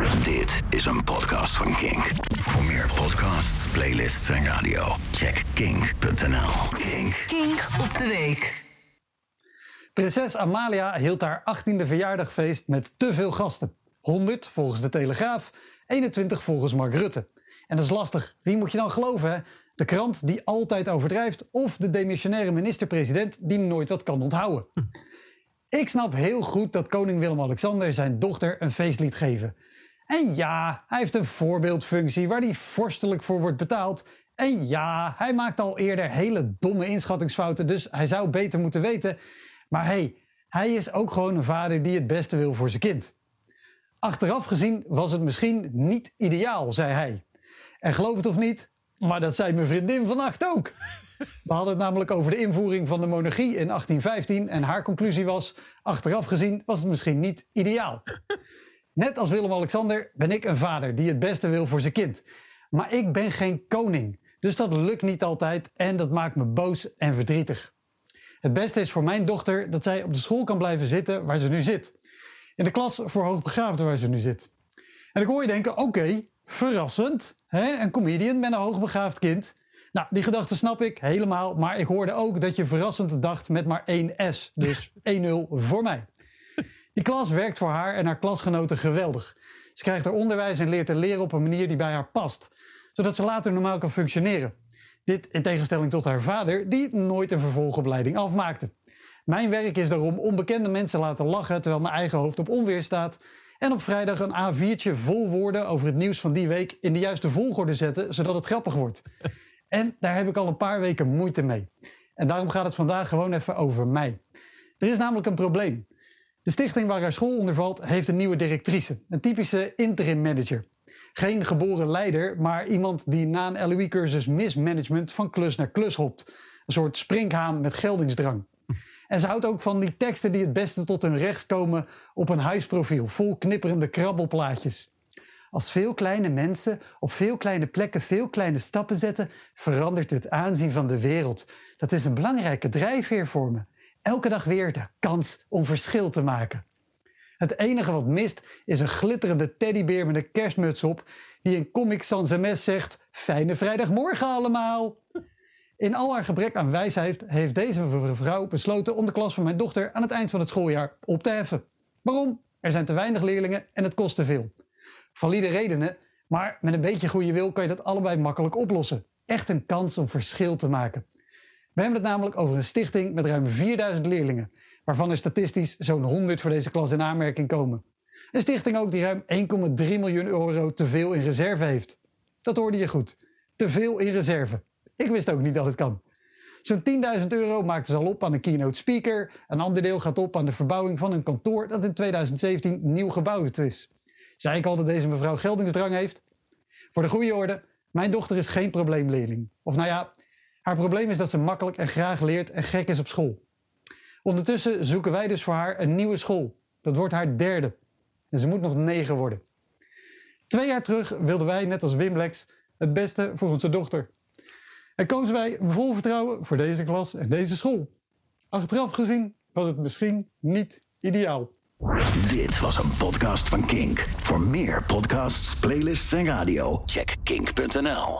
Dit is een podcast van Kink. Voor meer podcasts, playlists en radio, check kink.nl. Kink. Kink op de week. Prinses Amalia hield haar 18e verjaardagfeest met te veel gasten. 100 volgens de Telegraaf, 21 volgens Mark Rutte. En dat is lastig. Wie moet je dan geloven? Hè? De krant die altijd overdrijft of de demissionaire minister-president die nooit wat kan onthouden. Ik snap heel goed dat koning Willem-Alexander zijn dochter een feest liet geven. En ja, hij heeft een voorbeeldfunctie waar hij vorstelijk voor wordt betaald. En ja, hij maakt al eerder hele domme inschattingsfouten, dus hij zou beter moeten weten. Maar hey, hij is ook gewoon een vader die het beste wil voor zijn kind. Achteraf gezien was het misschien niet ideaal, zei hij. En geloof het of niet, maar dat zei mijn vriendin vannacht ook. We hadden het namelijk over de invoering van de monarchie in 1815 en haar conclusie was, achteraf gezien was het misschien niet ideaal. Net als Willem-Alexander ben ik een vader die het beste wil voor zijn kind. Maar ik ben geen koning, dus dat lukt niet altijd en dat maakt me boos en verdrietig. Het beste is voor mijn dochter dat zij op de school kan blijven zitten waar ze nu zit. In de klas voor hoogbegaafden waar ze nu zit. En ik hoor je denken, oké, verrassend. Hè? Een comedian met een hoogbegaafd kind. Nou, die gedachte snap ik helemaal. Maar ik hoorde ook dat je verrassend dacht met maar één S. Dus 1-0 voor mij. Die klas werkt voor haar en haar klasgenoten geweldig. Ze krijgt er onderwijs en leert te leren op een manier die bij haar past. Zodat ze later normaal kan functioneren. Dit in tegenstelling tot haar vader, die nooit een vervolgopleiding afmaakte. Mijn werk is daarom onbekende mensen laten lachen terwijl mijn eigen hoofd op onweer staat. En op vrijdag een A4'tje vol woorden over het nieuws van die week in de juiste volgorde zetten, zodat het grappig wordt. En daar heb ik al een paar weken moeite mee. En daarom gaat het vandaag gewoon even over mij. Er is namelijk een probleem. De stichting waar haar school onder valt heeft een nieuwe directrice, een typische interim manager. Geen geboren leider, maar iemand die na een LOE-cursus mismanagement van klus naar klus hopt. Een soort springhaan met geldingsdrang. En ze houdt ook van die teksten die het beste tot hun recht komen op een huisprofiel, vol knipperende krabbelplaatjes. Als veel kleine mensen op veel kleine plekken veel kleine stappen zetten, verandert het aanzien van de wereld. Dat is een belangrijke drijfveer voor me. Elke dag weer de kans om verschil te maken. Het enige wat mist is een glitterende teddybeer met een kerstmuts op, die in Comic Sans MS zegt: Fijne vrijdagmorgen allemaal! In al haar gebrek aan wijsheid heeft deze mevrouw besloten om de klas van mijn dochter aan het eind van het schooljaar op te heffen. Waarom? Er zijn te weinig leerlingen en het kost te veel. Valide redenen, maar met een beetje goede wil kan je dat allebei makkelijk oplossen. Echt een kans om verschil te maken. We hebben het namelijk over een stichting met ruim 4000 leerlingen, waarvan er statistisch zo'n 100 voor deze klas in aanmerking komen. Een stichting ook die ruim 1,3 miljoen euro te veel in reserve heeft. Dat hoorde je goed. Te veel in reserve. Ik wist ook niet dat het kan. Zo'n 10.000 euro maakten ze al op aan een keynote speaker. Een ander deel gaat op aan de verbouwing van een kantoor dat in 2017 nieuw gebouwd is. Zei ik al dat deze mevrouw geldingsdrang heeft? Voor de goede orde, mijn dochter is geen probleemleerling. Of nou ja, haar probleem is dat ze makkelijk en graag leert en gek is op school. Ondertussen zoeken wij dus voor haar een nieuwe school. Dat wordt haar derde. En ze moet nog negen worden. Twee jaar terug wilden wij, net als Wimblex, het beste voor onze dochter. En kozen wij vol vertrouwen voor deze klas en deze school. Achteraf gezien was het misschien niet ideaal. Dit was een podcast van Kink. Voor meer podcasts, playlists en radio, check kink.nl.